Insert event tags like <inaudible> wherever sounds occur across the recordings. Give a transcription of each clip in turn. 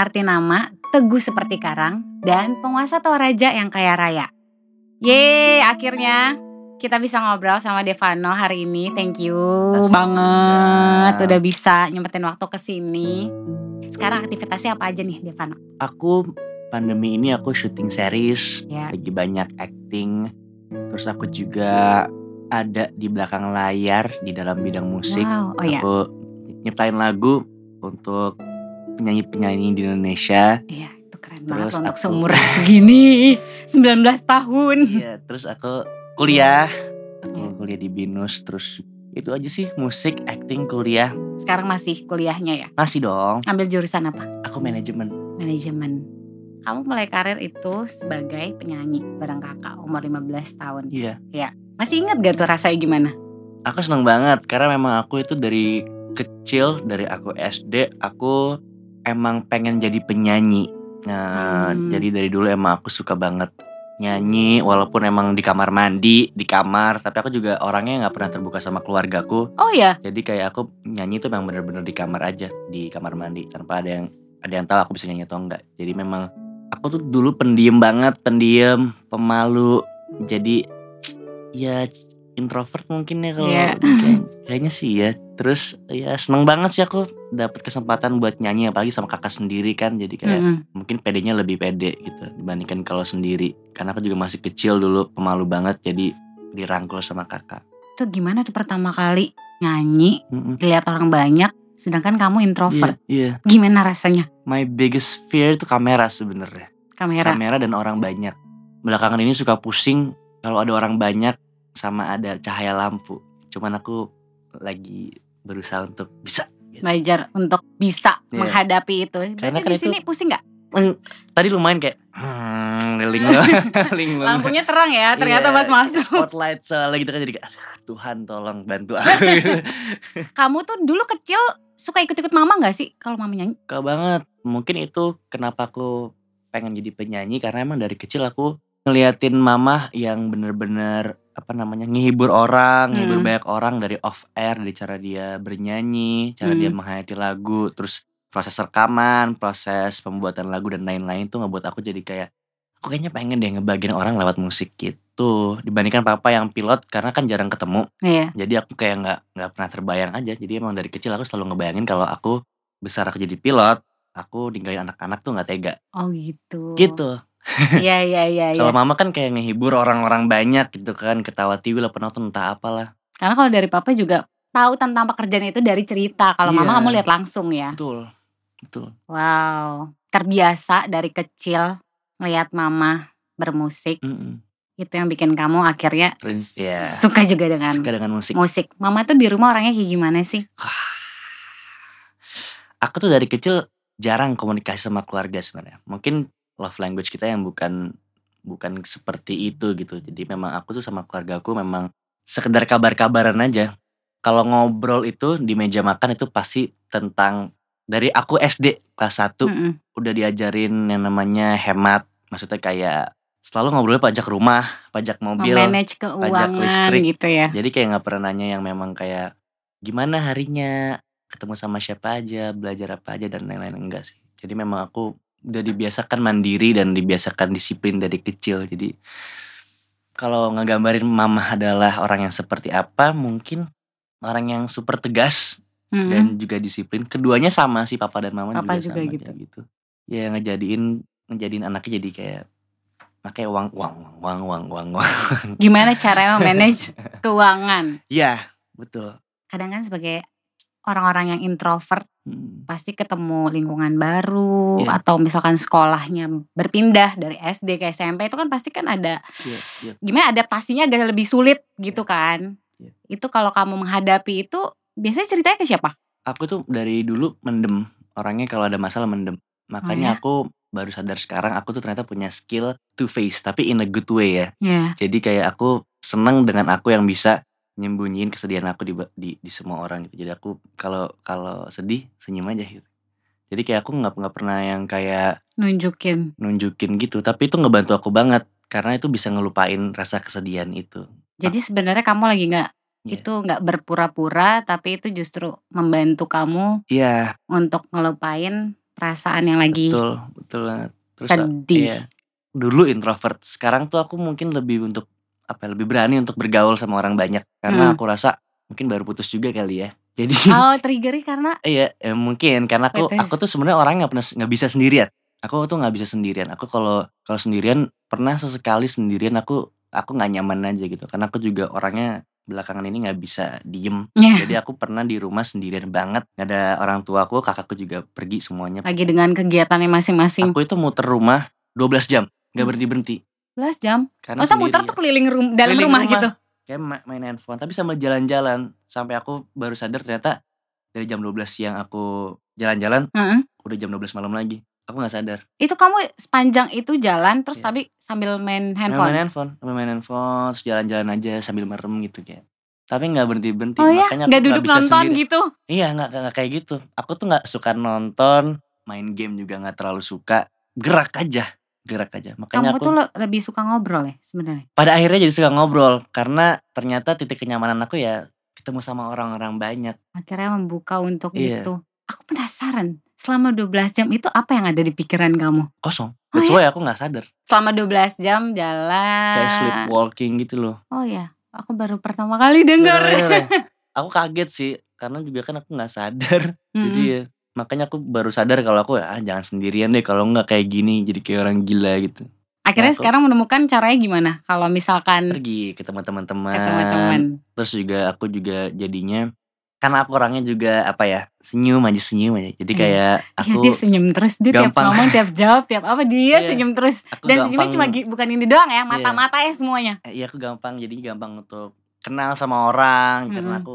arti nama, teguh seperti karang, dan penguasa Toraja yang kaya raya. Yeay, akhirnya kita bisa ngobrol sama Devano hari ini. Thank you Asik. banget Ya. udah bisa nyempetin waktu ke sini. Sekarang aktivitasnya apa aja nih Devano? Aku pandemi ini aku syuting series, Ya. lagi banyak acting. Terus aku juga ada di belakang layar di dalam bidang musik. Wow, oh ya. Aku nyiptain lagu untuk penyanyi-penyanyi di Indonesia. Iya, itu keren Terus banget loh untuk aku- seumur <laughs> segini. 19 tahun. Iya, terus aku kuliah. Aku Iya. kuliah di Binus terus itu aja sih musik, acting, kuliah. Sekarang masih kuliahnya ya. Masih dong. Ambil jurusan apa? Aku manajemen. Manajemen. Kamu mulai karir itu sebagai penyanyi bareng kakak umur 15 tahun. Iya. Masih ingat gak tuh rasanya gimana? Aku seneng banget karena memang aku itu dari kecil dari aku SD aku emang pengen jadi penyanyi. Nah, Hmm. jadi dari dulu emang aku suka banget nyanyi walaupun emang di kamar mandi, di kamar, tapi aku juga orangnya nggak pernah terbuka sama keluargaku. Oh ya, Jadi kayak aku nyanyi itu memang bener-bener di kamar aja, di kamar mandi tanpa ada yang ada yang tahu aku bisa nyanyi atau enggak. Jadi memang aku tuh dulu pendiam banget, pendiam, pemalu. Jadi <tsk> ya introvert mungkin ya kalau Iya. <laughs> kayak- kayaknya sih ya. Terus ya seneng banget sih aku dapat kesempatan buat nyanyi apalagi sama kakak sendiri kan. Jadi kayak Mm-mm. mungkin pedenya lebih pede gitu dibandingkan kalau sendiri. Karena aku juga masih kecil dulu, pemalu banget jadi dirangkul sama kakak. itu gimana tuh pertama kali nyanyi Mm-mm. dilihat orang banyak, sedangkan kamu introvert. Iya, iya. Gimana rasanya? My biggest fear itu kamera sebenarnya. Kamera. Kamera dan orang banyak. Belakangan ini suka pusing kalau ada orang banyak sama ada cahaya lampu. Cuman aku lagi berusaha untuk bisa. Belajar untuk bisa Iya. menghadapi itu. Karena kan di sini pusing nggak? Tadi lumayan kayak hmm, link <laughs> link Lampunya terang ya, ternyata Iya, pas masuk. spotlight soalnya gitu kan jadi kayak, "Aduh, Tuhan tolong bantu aku. <laughs> <laughs> Kamu tuh dulu kecil suka ikut-ikut mama nggak sih kalau mama nyanyi? Suka banget. Mungkin itu kenapa aku pengen jadi penyanyi karena emang dari kecil aku ngeliatin mama yang bener-bener apa namanya ngehibur orang, ngehibur Hmm. banyak orang dari off air, dari cara dia bernyanyi, cara dia Hmm. menghayati lagu, terus proses rekaman, proses pembuatan lagu dan lain-lain tuh ngebuat aku jadi kayak aku kayaknya pengen deh ngebagian orang lewat musik gitu dibandingkan papa yang pilot karena kan jarang ketemu Iya. jadi aku kayak nggak nggak pernah terbayang aja jadi emang dari kecil aku selalu ngebayangin kalau aku besar aku jadi pilot aku ninggalin anak-anak tuh nggak tega Oh gitu. gitu Iya iya iya. iya. kalau mama kan kayak ngehibur orang-orang banyak gitu kan ketawa TV lah penonton entah apalah Karena kalau dari papa juga tahu tentang pekerjaan itu dari cerita. Kalau Iya. mama kamu lihat langsung ya. betul betul Wow. Terbiasa dari kecil ngelihat mama bermusik. Mm-mm. Itu yang bikin kamu akhirnya iya. suka juga dengan suka dengan musik musik. Mama tuh di rumah orangnya kayak gimana sih? aku tuh dari kecil jarang komunikasi sama keluarga sebenarnya mungkin love language kita yang bukan bukan seperti itu gitu jadi memang aku tuh sama keluarga aku memang sekedar kabar-kabaran aja kalau ngobrol itu di meja makan itu pasti tentang dari aku SD kelas 1 Mm-mm. udah diajarin yang namanya hemat maksudnya kayak selalu ngobrolnya pajak rumah pajak mobil Memanage keuangan listrik. gitu ya. jadi kayak nggak pernah nanya yang memang kayak gimana harinya, ketemu sama siapa aja, belajar apa aja dan lain-lain enggak sih. Jadi memang aku udah dibiasakan mandiri dan dibiasakan disiplin dari kecil. Jadi kalau ngegambarin mama adalah orang yang seperti apa, mungkin orang yang super tegas Mm-mm. dan juga disiplin. Keduanya sama sih papa dan mama Papa juga, juga sama gitu. gitu. Ya ngejadiin ngejadiin anaknya jadi kayak pakai uang uang uang uang uang uang. Gimana caranya <laughs> memanage keuangan? Ya, betul. Kadang kan sebagai orang-orang yang introvert Hmm. pasti ketemu lingkungan baru Iya. atau misalkan sekolahnya berpindah dari SD ke SMP itu kan pasti kan ada Iya, iya. gimana adaptasinya agak lebih sulit gitu kan. Iya. Itu kalau kamu menghadapi itu biasanya ceritanya ke siapa? Aku tuh dari dulu mendem. Orangnya kalau ada masalah mendem. Makanya ya? aku baru sadar sekarang aku tuh ternyata punya skill to face tapi in a good way ya. Ya. Jadi kayak aku seneng dengan aku yang bisa nyembunyiin kesedihan aku di di, di semua orang gitu. Jadi aku kalau kalau sedih senyum aja gitu. Jadi kayak aku nggak nggak pernah yang kayak Nunjukin. nunjukin gitu. Tapi itu ngebantu aku banget karena itu bisa ngelupain rasa kesedihan itu. Jadi sebenarnya kamu lagi nggak Iya. itu nggak berpura-pura tapi itu justru membantu kamu Iya, untuk ngelupain perasaan yang lagi betul betul banget terus sedih. iya dulu introvert sekarang tuh aku mungkin lebih untuk apa ya, lebih berani untuk bergaul sama orang banyak. Karena Hmm. aku rasa mungkin baru putus juga kali ya. <laughs> Jadi Oh, triggernya karena iya eh, mungkin. Karena aku Putus. aku tuh sebenarnya orang nggak pernah nggak bisa sendirian. Aku tuh nggak bisa sendirian. Aku kalau kalau sendirian pernah sesekali sendirian aku aku nggak nyaman aja gitu. Karena aku juga orangnya belakangan ini nggak bisa diem. Ya, jadi aku pernah di rumah sendirian banget. Nggak ada orang tua aku kakakku juga pergi semuanya. Lagi dengan kegiatannya masing-masing. aku itu muter rumah 12 jam. Nggak Hmm. berhenti berhenti 12 jam. karena Masa muter tuh keliling rum- dalam Keliling rumah, rumah. gitu. kayak ma- main handphone tapi sambil jalan-jalan sampai aku baru sadar ternyata dari jam 12 siang aku jalan-jalan Heeh. udah jam 12 malam lagi aku nggak sadar Itu kamu sepanjang itu jalan terus Iya. tapi sambil main Main- handphone. main handphone sambil main handphone terus jalan-jalan aja sambil merem gitu kayak tapi nggak berhenti berhenti Oh ya, makanya nggak duduk bisa nonton sendiri. gitu. iya nggak nggak nggak kayak gitu aku tuh nggak suka nonton main game juga nggak terlalu suka gerak aja gerak aja makanya Kamu aku tuh le- lebih suka ngobrol ya sebenarnya. pada akhirnya jadi suka ngobrol karena ternyata titik kenyamanan aku ya ketemu sama orang-orang banyak Akhirnya membuka untuk Iya. itu. Aku penasaran, selama 12 jam itu apa yang ada di pikiran kamu? kosong Oh that's ya? why aku nggak sadar Selama 12 jam jalan. kayak sleepwalking gitu loh Oh ya, aku baru pertama kali ya. <laughs> aku kaget sih karena juga kan aku nggak sadar <laughs> jadi Mm-mm. ya makanya aku baru sadar kalau aku ah jangan sendirian deh kalau nggak kayak gini jadi kayak orang gila gitu Akhirnya aku- sekarang menemukan caranya gimana? Kalau misalkan pergi ke teman-teman. terus juga aku juga jadinya karena aku orangnya juga apa ya senyum aja senyum aja jadi Iya. kayak Iya aku dia senyum terus dia tiap gampang. ngomong tiap jawab tiap apa dia Iya. senyum terus aku dan senyumnya gampang- cuma gi- bukan ini doang ya mata-matanya semuanya Eh, iya aku gampang jadi gampang untuk kenal sama orang karena Mm-mm. aku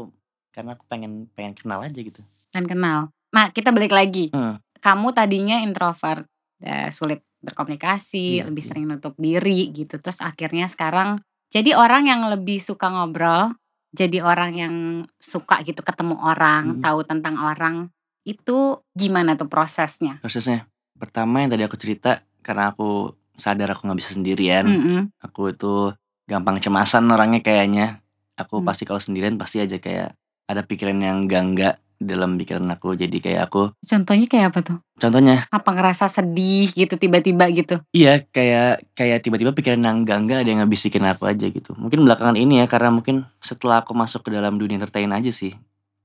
karena aku pengen pengen kenal aja gitu dan kenal. Nah kita balik lagi. Hmm. Kamu tadinya introvert, eh, sulit berkomunikasi, Iya, lebih iya. sering nutup diri gitu. Terus akhirnya sekarang jadi orang yang lebih suka ngobrol, jadi orang yang suka gitu ketemu orang, Mm. tahu tentang orang. Itu gimana tuh prosesnya? prosesnya pertama yang tadi aku cerita karena aku sadar aku nggak bisa sendirian Mm-mm. aku itu gampang cemasan orangnya kayaknya aku Hmm. pasti kalau sendirian pasti aja kayak ada pikiran yang enggak dalam pikiran aku. Jadi kayak aku Contohnya kayak apa tuh? contohnya? Apa ngerasa sedih gitu tiba-tiba gitu? iya kayak kayak tiba-tiba pikiran yang enggak enggak ada yang ngabisikin aku aja gitu. Mungkin belakangan ini ya karena mungkin setelah aku masuk ke dalam dunia entertain aja sih.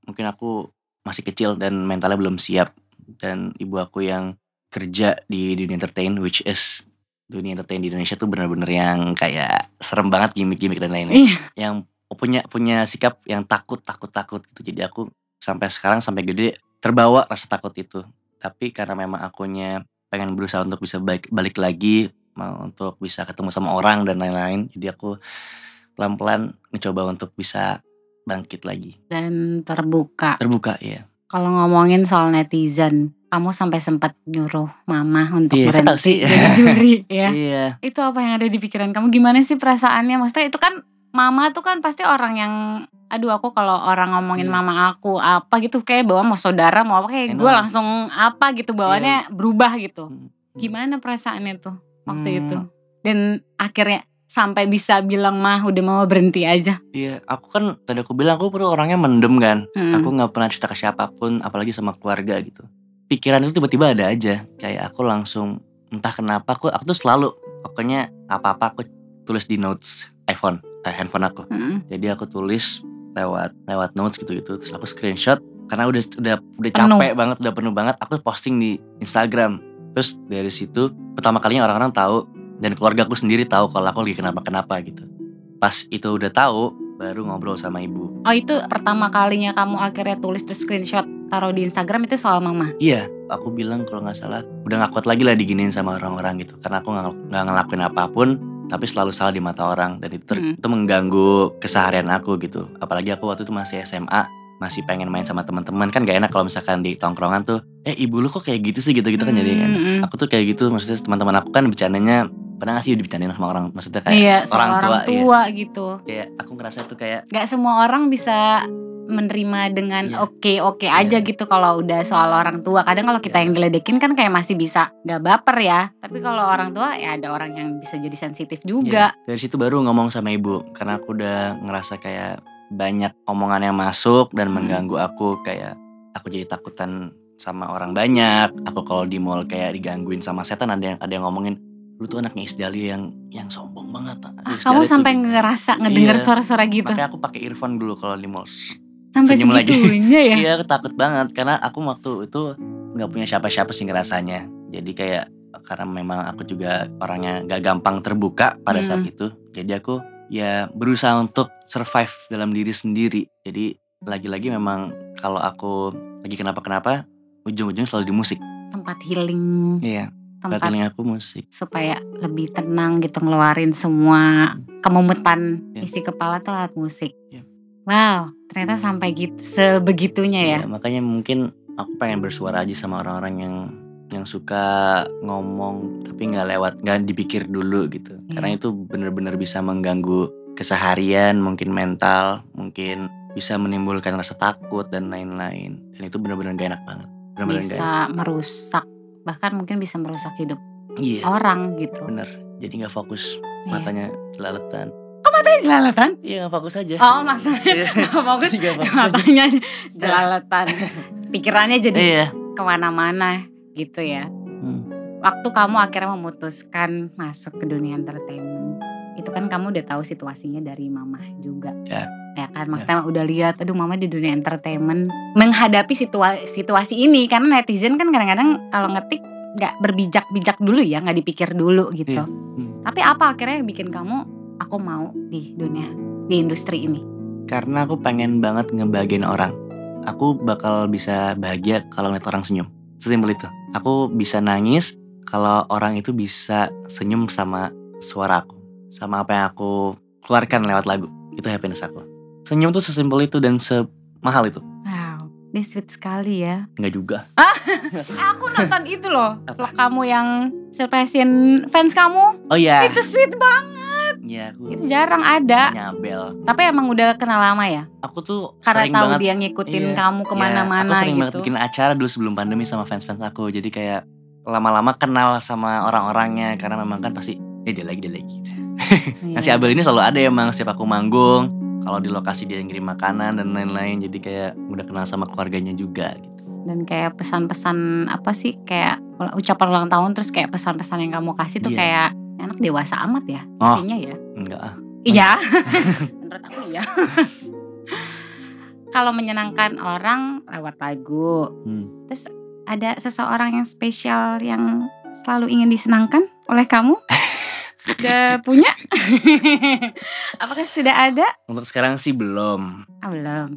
Mungkin aku masih kecil dan mentalnya belum siap. Dan ibu aku yang kerja di dunia entertain which is dunia entertain di Indonesia tuh bener-bener yang kayak serem banget gimmick-gimmick dan lainnya Iya. yang punya punya sikap yang takut takut takut gitu. Jadi aku sampai sekarang sampai gede terbawa rasa takut itu tapi karena memang akunya pengen berusaha untuk bisa balik, balik lagi mau untuk bisa ketemu sama orang dan lain-lain jadi aku pelan-pelan mencoba untuk bisa bangkit lagi Dan terbuka. terbuka ya Kalau ngomongin soal netizen, kamu sampai sempat nyuruh mama untuk Iya, berhenti <laughs> sih. jadi juri <laughs> ya. iya Itu apa yang ada di pikiran kamu? Gimana sih perasaannya? Maksudnya itu kan mama tuh kan pasti orang yang aduh aku kalau orang ngomongin Iya. mama aku apa gitu kayak bawa mau saudara mau apa kayak gue langsung apa gitu bawaannya berubah gitu. Hmm. Gimana perasaannya tuh waktu Hmm. itu? Dan akhirnya sampai bisa bilang mah udah mau berhenti aja. iya aku kan tadi aku bilang aku perlu orangnya mendem kan Hmm. aku nggak pernah cerita ke siapa pun apalagi sama keluarga gitu pikiran itu tiba-tiba ada aja kayak aku langsung entah kenapa aku aku tuh selalu pokoknya apa apa aku tulis di notes iPhone eh, handphone aku Mm-mm. jadi aku tulis lewat lewat notes gitu gitu terus aku screenshot karena udah udah udah Penuh. capek banget udah penuh banget aku posting di Instagram terus dari situ pertama kalinya orang-orang tahu dan keluarga aku sendiri tahu kalau aku lagi kenapa kenapa gitu pas itu udah tahu baru ngobrol sama ibu Oh itu pertama kalinya kamu akhirnya tulis terus screenshot taruh di Instagram itu soal mama. Iya, aku bilang kalau nggak salah udah nggak kuat lagi lah diginiin sama orang-orang gitu. Karena aku nggak ngelakuin apa pun, tapi selalu salah di mata orang dan itu ter- Hmm. itu mengganggu keseharian aku gitu. Apalagi aku waktu itu masih SMA, masih pengen main sama teman-teman kan gak enak kalau misalkan di tongkrongan tuh, eh ibu lu kok kayak gitu sih gitu-gitu kan jadi kan. Mm-mm. Aku tuh kayak gitu, maksudnya teman-teman aku kan bercandanya pernah nggak sih dibicarain sama orang, maksudnya kayak Iya, orang orang tua, tua, iya. gitu. Kayak aku ngerasa tuh kayak Gak semua orang bisa menerima dengan Iya. oke oke aja Iya. gitu kalau udah soal orang tua. Kadang kalau kita Iya. yang diledekin kan kayak masih bisa gak baper ya. Tapi kalau orang tua ya ada orang yang bisa jadi sensitif juga. Iya, dari situ baru ngomong sama ibu karena aku udah ngerasa kayak banyak omongan yang masuk dan Hmm. mengganggu aku kayak aku jadi takutan sama orang banyak. Aku kalau di mall kayak digangguin sama setan ada yang ada yang ngomongin lu tuh anaknya Isdalia yang yang sombong banget. Ah, kamu sampai ngerasa ngedenger Iya. suara-suara gitu. Makanya aku pakai earphone dulu kalau di mall. Sampai senyum lagi. segitunya ya. <laughs> Iya, aku takut banget karena aku waktu itu nggak punya siapa-siapa sih ngerasanya. Jadi kayak karena memang aku juga orangnya gak gampang terbuka pada saat Hmm. itu. Jadi aku ya berusaha untuk survive dalam diri sendiri. Jadi lagi-lagi memang kalau aku lagi kenapa-kenapa, ujung-ujungnya selalu di musik. Tempat healing, Iya, tempat feeling aku musik. supaya lebih tenang gitu ngeluarin semua kemumutan Iya. isi kepala tuh lewat musik. Iya. Wow, ternyata sampai gitu sebegitunya ya. Iya, makanya mungkin aku pengen bersuara aja sama orang-orang yang yang suka ngomong tapi nggak lewat nggak dipikir dulu gitu Iya. karena itu bener-bener bisa mengganggu keseharian mungkin mental mungkin bisa menimbulkan rasa takut dan lain-lain dan itu bener-bener gak enak banget bener-bener gak enak. Bisa merusak bahkan mungkin bisa merusak hidup iya orang gitu. bener jadi nggak fokus Iya. matanya kelaletan Matanya jelalatan? iya nggak fokus aja Oh maksudnya Iya. fokus <laughs> Jadi nggak fokus aja. matanya jelalatan. Pikirannya jadi iya ke mana-mana gitu ya. Hmm. Waktu kamu akhirnya memutuskan masuk ke dunia entertainment, itu kan kamu udah tahu situasinya dari mama juga. Ya. Ya kan, maksudnya udah lihat, aduh mama di dunia entertainment menghadapi situa- situasi ini karena netizen kan kadang-kadang kalau ngetik nggak berbijak-bijak dulu ya, nggak dipikir dulu gitu. Iya. Hmm. Tapi apa akhirnya yang bikin kamu, aku mau di dunia di industri ini? karena aku pengen banget ngebahagiain orang aku bakal bisa bahagia kalau ngeliat orang senyum sesimpel itu aku bisa nangis kalau orang itu bisa senyum sama suara aku sama apa yang aku keluarkan lewat lagu itu happiness aku senyum tuh sesimpel itu dan semahal itu Wow, ini sweet sekali ya. nggak juga Eh, <laughs> aku nonton itu loh, vlog kamu yang surprisein fans kamu. oh iya Itu sweet banget. Iya aku Itu jarang ada. nyabel Tapi emang udah kenal lama ya? aku tuh Karena sering tahu banget dia ngikutin Iya. kamu Ya, ke mana-mana aku sering banget gitu. bikin acara dulu sebelum pandemi sama fans-fans aku. Jadi kayak lama-lama kenal sama orang-orangnya karena memang kan pasti eh dia lagi dia lagi. gitu. <laughs> Iya. Nah si Abel ini selalu ada emang setiap aku manggung. Kalau di lokasi dia yang ngirim makanan dan lain-lain. Jadi kayak udah kenal sama keluarganya juga gitu. Dan kayak pesan-pesan apa sih? Kayak ucapan ulang tahun terus kayak pesan-pesan yang kamu kasih tuh Iya. kayak anak dewasa amat ya Oh. isinya ya. Enggak ah. Iya. <laughs> <laughs> Menurut aku iya. Kalau menyenangkan orang lewat lagu, Hmm. Terus ada seseorang yang spesial yang selalu ingin disenangkan oleh kamu? Sudah punya? <laughs> Apakah sudah ada? Untuk sekarang sih belum. Ah, belum.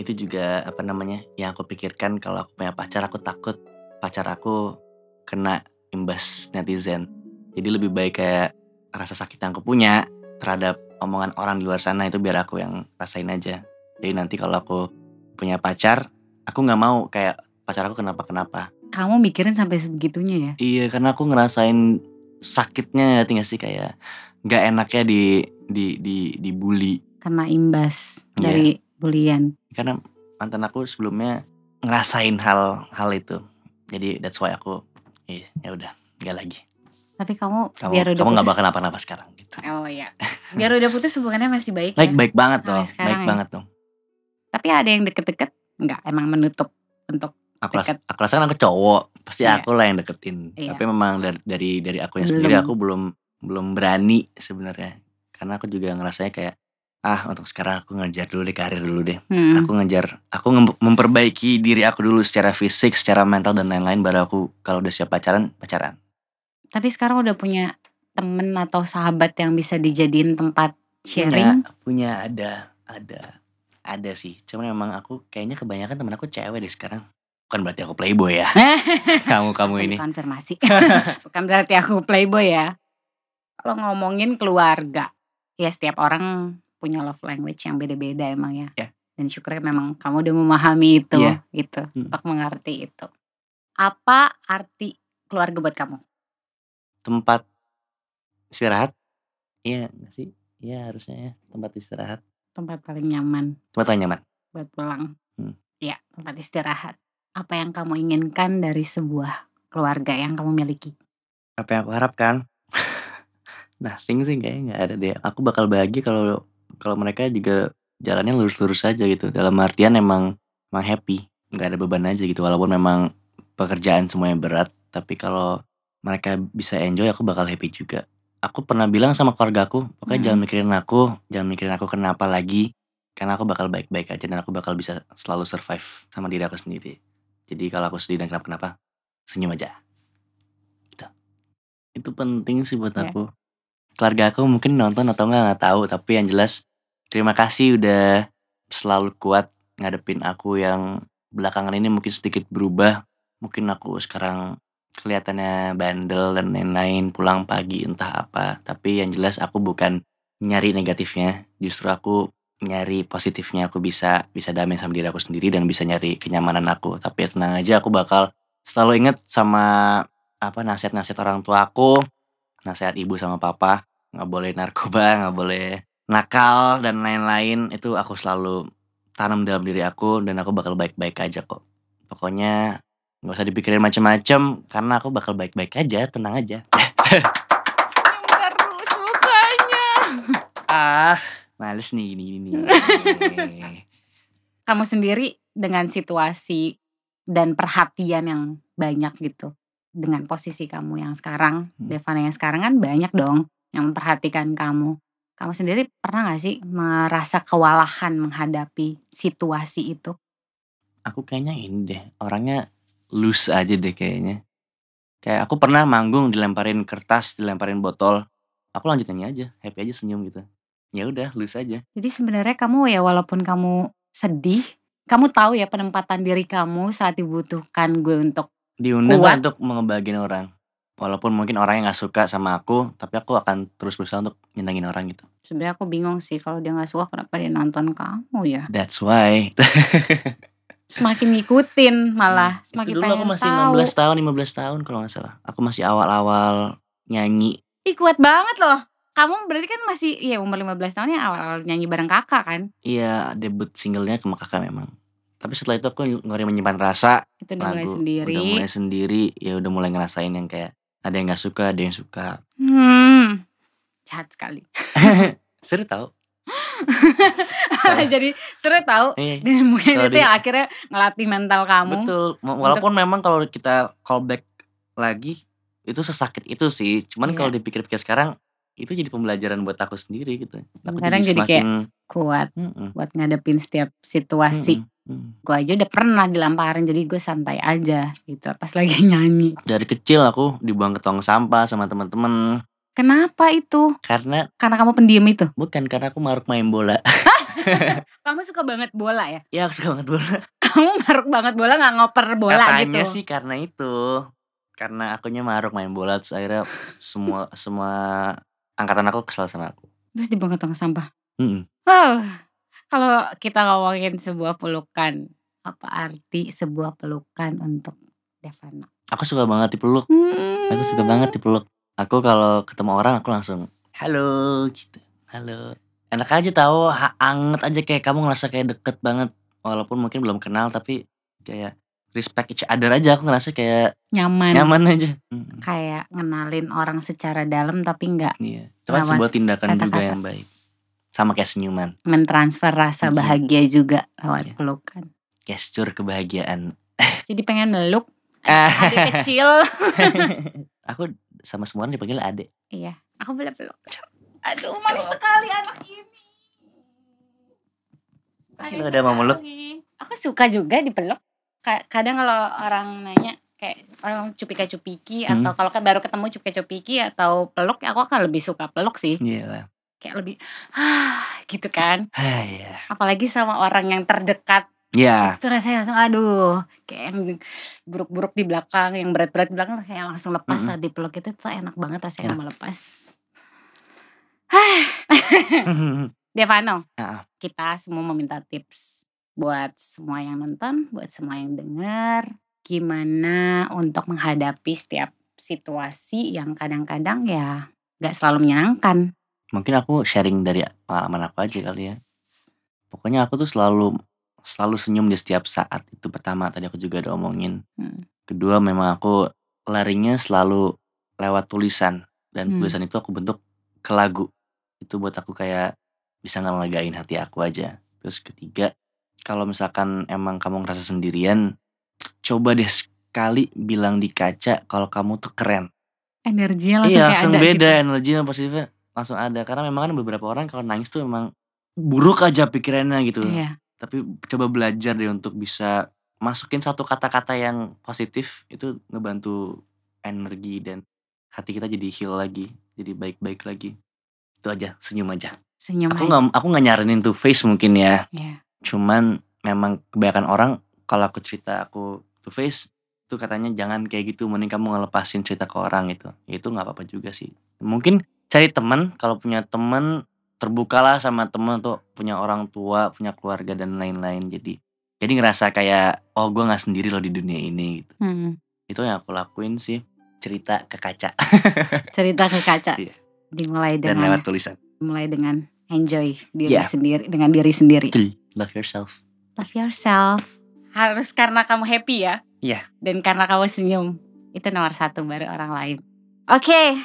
Itu juga apa namanya yang aku pikirkan kalau aku punya pacar aku takut pacar aku kena imbas netizen. Jadi lebih baik kayak rasa sakit yang aku punya terhadap omongan orang di luar sana itu biar aku yang rasain aja. Jadi nanti kalau aku punya pacar, aku nggak mau kayak pacar aku kenapa-kenapa. Kamu mikirin sampai sebegitunya ya? Iya, karena aku ngerasain sakitnya tinggal sih kayak nggak enaknya di di di dibully. Karena imbas Iya. dari bulian. Karena mantan aku sebelumnya ngerasain hal hal itu. Jadi that's why aku iya ya udah nggak lagi. Tapi kamu, Kamu biar udah kamu nggak bakal kenapa-napa sekarang gitu. Oh iya. Biar udah putus hubungannya masih baik, Baik ya. baik banget dong, baik ya? banget dong. Tapi ada yang deket-deket? Enggak, emang menutup untuk Aku rasa, Deket. aku rasa kan aku cowok, pasti Iya. aku lah yang deketin. Iya. Tapi memang dari dari dari aku yang sendiri aku belum belum berani sebenarnya. Karena aku juga ngerasanya kayak ah untuk sekarang aku ngejar dulu deh karir dulu deh. Hmm. Aku ngejar, aku nge- memperbaiki diri aku dulu secara fisik, secara mental dan lain-lain baru aku kalau udah siap pacaran, pacaran. Tapi sekarang udah punya temen atau sahabat yang bisa dijadiin tempat sharing? Punya, punya ada, ada, ada sih. Cuman memang aku kayaknya kebanyakan temen aku cewek deh sekarang. Bukan berarti aku playboy ya. <laughs> kamu kamu ini. Konfirmasi. <laughs> Bukan berarti aku playboy ya. Kalau ngomongin keluarga, ya setiap orang punya love language yang beda-beda emang ya. Ya. Dan syukurnya memang kamu udah memahami itu, Iya. gitu, Hmm. untuk mengerti itu. Apa arti keluarga buat kamu? Tempat istirahat. Iya sih? Iya harusnya ya tempat istirahat. Tempat paling nyaman Tempat paling nyaman. buat pulang. Hmm. Ya, tempat istirahat. Apa yang kamu inginkan dari sebuah keluarga yang kamu miliki? Apa yang aku harapkan? <laughs> Nothing sih kayaknya nggak ada deh. Aku bakal bahagia kalau kalau mereka juga jalannya lurus-lurus aja gitu. Dalam artian emang emang happy, nggak ada beban aja gitu. Walaupun memang pekerjaan semuanya berat, tapi kalau mereka bisa enjoy aku bakal happy juga. Aku pernah bilang sama keluarga aku, pokoknya Mhm. jangan mikirin aku, jangan mikirin aku kenapa lagi, karena aku bakal baik-baik aja dan aku bakal bisa selalu survive sama diri aku sendiri. Jadi kalau aku sedih dan kenapa-kenapa, senyum aja. Gitu. Itu penting sih buat Iya. aku. Keluarga aku mungkin nonton atau enggak nggak tahu, tapi yang jelas terima kasih udah selalu kuat ngadepin aku yang belakangan ini mungkin sedikit berubah. Mungkin aku sekarang kelihatannya bandel dan lain-lain, pulang pagi entah apa. Tapi yang jelas aku bukan nyari negatifnya, justru aku nyari positifnya. Aku bisa bisa damai sama diri aku sendiri dan bisa nyari kenyamanan aku. Tapi tenang aja, aku bakal selalu inget sama apa nasihat-nasihat orang tua aku, nasihat ibu sama papa, nggak boleh narkoba, <laughs> nggak boleh nakal dan lain-lain. Itu aku selalu tanam dalam diri aku dan aku bakal baik-baik aja kok. Pokoknya nggak usah dipikirin macem-macem karena aku bakal baik-baik aja, tenang aja. <laughs> Terus mukanya. Ah, males nih gini-gini. <laughs> Kamu sendiri dengan situasi dan perhatian yang banyak gitu. Dengan posisi kamu yang sekarang, Hmm. Devana yang sekarang kan banyak dong yang memperhatikan kamu. Kamu sendiri pernah gak sih merasa kewalahan menghadapi situasi itu? aku kayaknya ini deh, orangnya loose aja deh kayaknya. Kayak aku pernah manggung dilemparin kertas, dilemparin botol. Aku lanjut nyanyi aja, happy aja senyum gitu. Ya udah, loose aja. Jadi sebenarnya kamu ya walaupun kamu sedih, kamu tahu ya penempatan diri kamu saat dibutuhkan gue untuk Diundang Kuat. untuk ngebahagiain orang. Walaupun mungkin orang yang nggak suka sama aku, tapi aku akan terus berusaha untuk nyenengin orang gitu. sebenarnya aku bingung sih kalau dia nggak suka kenapa dia nonton kamu ya. That's why. <laughs> Semakin ngikutin malah semakin Itu dulu pengen aku masih tahu. 16 tahun, 15 tahun kalau nggak salah. Aku masih awal-awal nyanyi. Ih kuat banget loh. Kamu berarti kan masih ya umur 15 tahun ya awal-awal nyanyi bareng kakak kan. Iya, debut singlenya sama kakak memang. Tapi setelah itu aku ngeri menyimpan rasa Itu udah mulai lagu sendiri. udah mulai sendiri ya udah mulai ngerasain yang kayak ada yang nggak suka ada yang suka Hmm. Jahat sekali. <laughs> seru tau <laughs> Jadi seru tahu. Iya, <laughs> Dan mungkin Kalau itu di- yang akhirnya ngelatih mental kamu. betul Wa- walaupun memang kalau kita callback lagi itu sesakit itu sih cuman Iya. kalau dipikir-pikir sekarang itu jadi pembelajaran buat aku sendiri gitu aku Kadang jadi kayak kuat Mm-mm, buat ngadepin setiap situasi. mm-mm, mm. Gue aja udah pernah dilamparin jadi gue santai aja gitu pas lagi <laughs> nyanyi. dari kecil aku dibuang ke tong sampah sama teman-teman Kenapa itu? karena Karena kamu pendiam itu. bukan karena aku maruk main bola <laughs> <laughs> Kamu suka banget bola ya? ya aku suka banget bola Kamu maruk banget bola nggak ngoper bola Katanya gitu. sih karena itu. Karena akunya maruk main bola terus akhirnya semua semua angkatan aku kesal sama aku. Terus dibuang ke tong sampah. Oh, kalau kita ngomongin sebuah pelukan, apa arti sebuah pelukan untuk Devana? Aku suka banget dipeluk. Hmm. Aku suka banget dipeluk. Aku kalau ketemu orang aku langsung halo gitu. Halo. Enak aja tahu, ha- anget aja kayak kamu ngerasa kayak deket banget. Walaupun mungkin belum kenal tapi kayak respect each other aja aku ngerasa kayak nyaman. nyaman aja. Kayak ngenalin orang secara dalam tapi nggak Iya. Itu kan sebuah tindakan juga kata-kata. yang baik. Sama kayak senyuman. mentransfer rasa Iya. bahagia juga lewat Iya. pelukan. Gestur kebahagiaan. <laughs> Jadi pengen meluk <laughs> adik kecil. <laughs> aku sama semua orang dipanggil adek. iya, aku boleh peluk. Aduh, manis sekali anak ini. Ada mau meluk? Aku suka juga dipeluk. Ka- Kadang kalau orang nanya kayak orang cupika-cupiki Hmm. atau kalau kan baru ketemu cupika-cupiki atau peluk, aku akan lebih suka peluk sih. Iya. Kayak lebih ah gitu kan. Hai ya. Apalagi sama orang yang terdekat Ya. itu rasanya langsung aduh kayak yang buruk-buruk di belakang yang berat-berat di belakang kayak langsung lepas Mm-mm. saat dipeluk itu tuh enak banget rasanya Enak. mau lepas <laughs> Devano Ah. kita semua meminta tips buat semua yang nonton buat semua yang dengar gimana untuk menghadapi setiap situasi yang kadang-kadang ya gak selalu menyenangkan Mungkin aku sharing dari pengalaman aku aja kali ya. Pokoknya aku tuh selalu selalu senyum di setiap saat. Itu pertama tadi aku juga udah omongin. Hmm. Kedua memang aku larinya selalu lewat tulisan dan Hmm. tulisan itu aku bentuk ke lagu. Itu buat aku kayak bisa ngelagain hati aku aja. Terus ketiga, kalau misalkan emang kamu ngerasa sendirian, coba deh kali bilang di kaca kalau kamu tuh keren. Energinya langsung Iya, kayak langsung ada beda gitu. energinya positifnya langsung ada karena memang kan beberapa orang kalau nangis tuh emang buruk aja pikirannya gitu. Iya. Tapi coba belajar deh untuk bisa masukin satu kata-kata yang positif itu ngebantu energi dan hati kita jadi heal lagi, jadi baik-baik lagi. Itu aja, senyum aja. Senyum Aku aja. nggak aku nggak nyaranin tuh face mungkin ya. Iya. Cuman memang kebanyakan orang kalau aku cerita aku to face tuh katanya jangan kayak gitu mending kamu ngelepasin cerita ke orang gitu Ya itu nggak apa-apa juga sih mungkin cari teman kalau punya teman terbukalah sama teman tuh punya orang tua punya keluarga dan lain-lain jadi jadi ngerasa kayak oh gue nggak sendiri loh di dunia ini gitu Hmm. itu yang aku lakuin sih cerita ke kaca <laughs> Cerita ke kaca. Iya. Dimulai dan dengan lewat tulisan mulai dengan enjoy diri Iya. sendiri dengan diri sendiri. Betul. Love yourself Love yourself. Harus karena kamu happy ya. Iya. Dan karena kamu senyum. Itu nomor satu baru orang lain. Oke.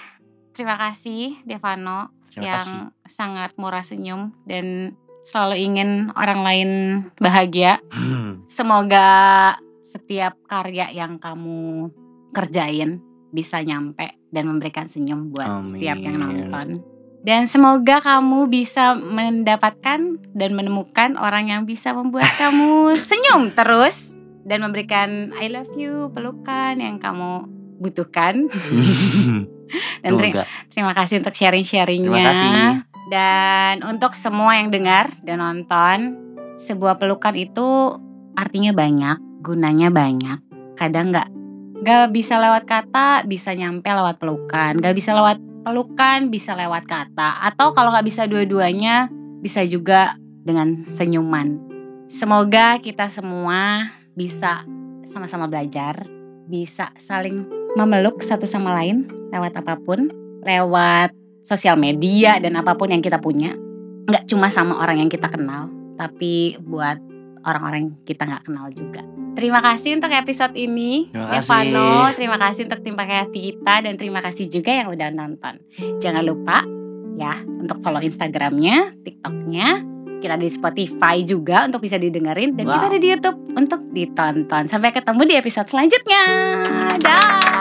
Terima kasih Devano terima kasih yang sangat murah senyum dan selalu ingin orang lain bahagia. Semoga setiap karya yang kamu kerjain bisa nyampe dan memberikan senyum buat setiap yang Amin. nonton. Dan semoga kamu bisa mendapatkan dan menemukan orang yang bisa membuat <laughs> kamu senyum terus dan memberikan I love you, pelukan yang kamu butuhkan. <laughs> Dan teri- Semoga. terima kasih untuk sharing-sharingnya. Terima. Dan untuk semua yang dengar dan nonton, sebuah pelukan itu artinya banyak, gunanya banyak. Kadang nggak nggak bisa lewat kata, bisa nyampe lewat pelukan. Nggak bisa lewat pelukan, bisa lewat kata. Atau kalau nggak bisa dua-duanya, bisa juga dengan senyuman. Semoga kita semua bisa sama-sama belajar, bisa saling memeluk satu sama lain lewat apa pun, lewat sosial media dan apa pun yang kita punya. Nggak cuma sama orang yang kita kenal, tapi buat orang-orang yang kita nggak kenal juga. Terima kasih untuk episode ini, Terima kasih. Devano. Terima kasih untuk tim pakai hati kita dan terima kasih juga yang udah nonton. Jangan lupa ya untuk follow Instagramnya, TikToknya. Kita di Spotify juga untuk bisa didengerin dan kita Wow. ada di YouTube untuk ditonton. Sampai ketemu di episode selanjutnya. Dah.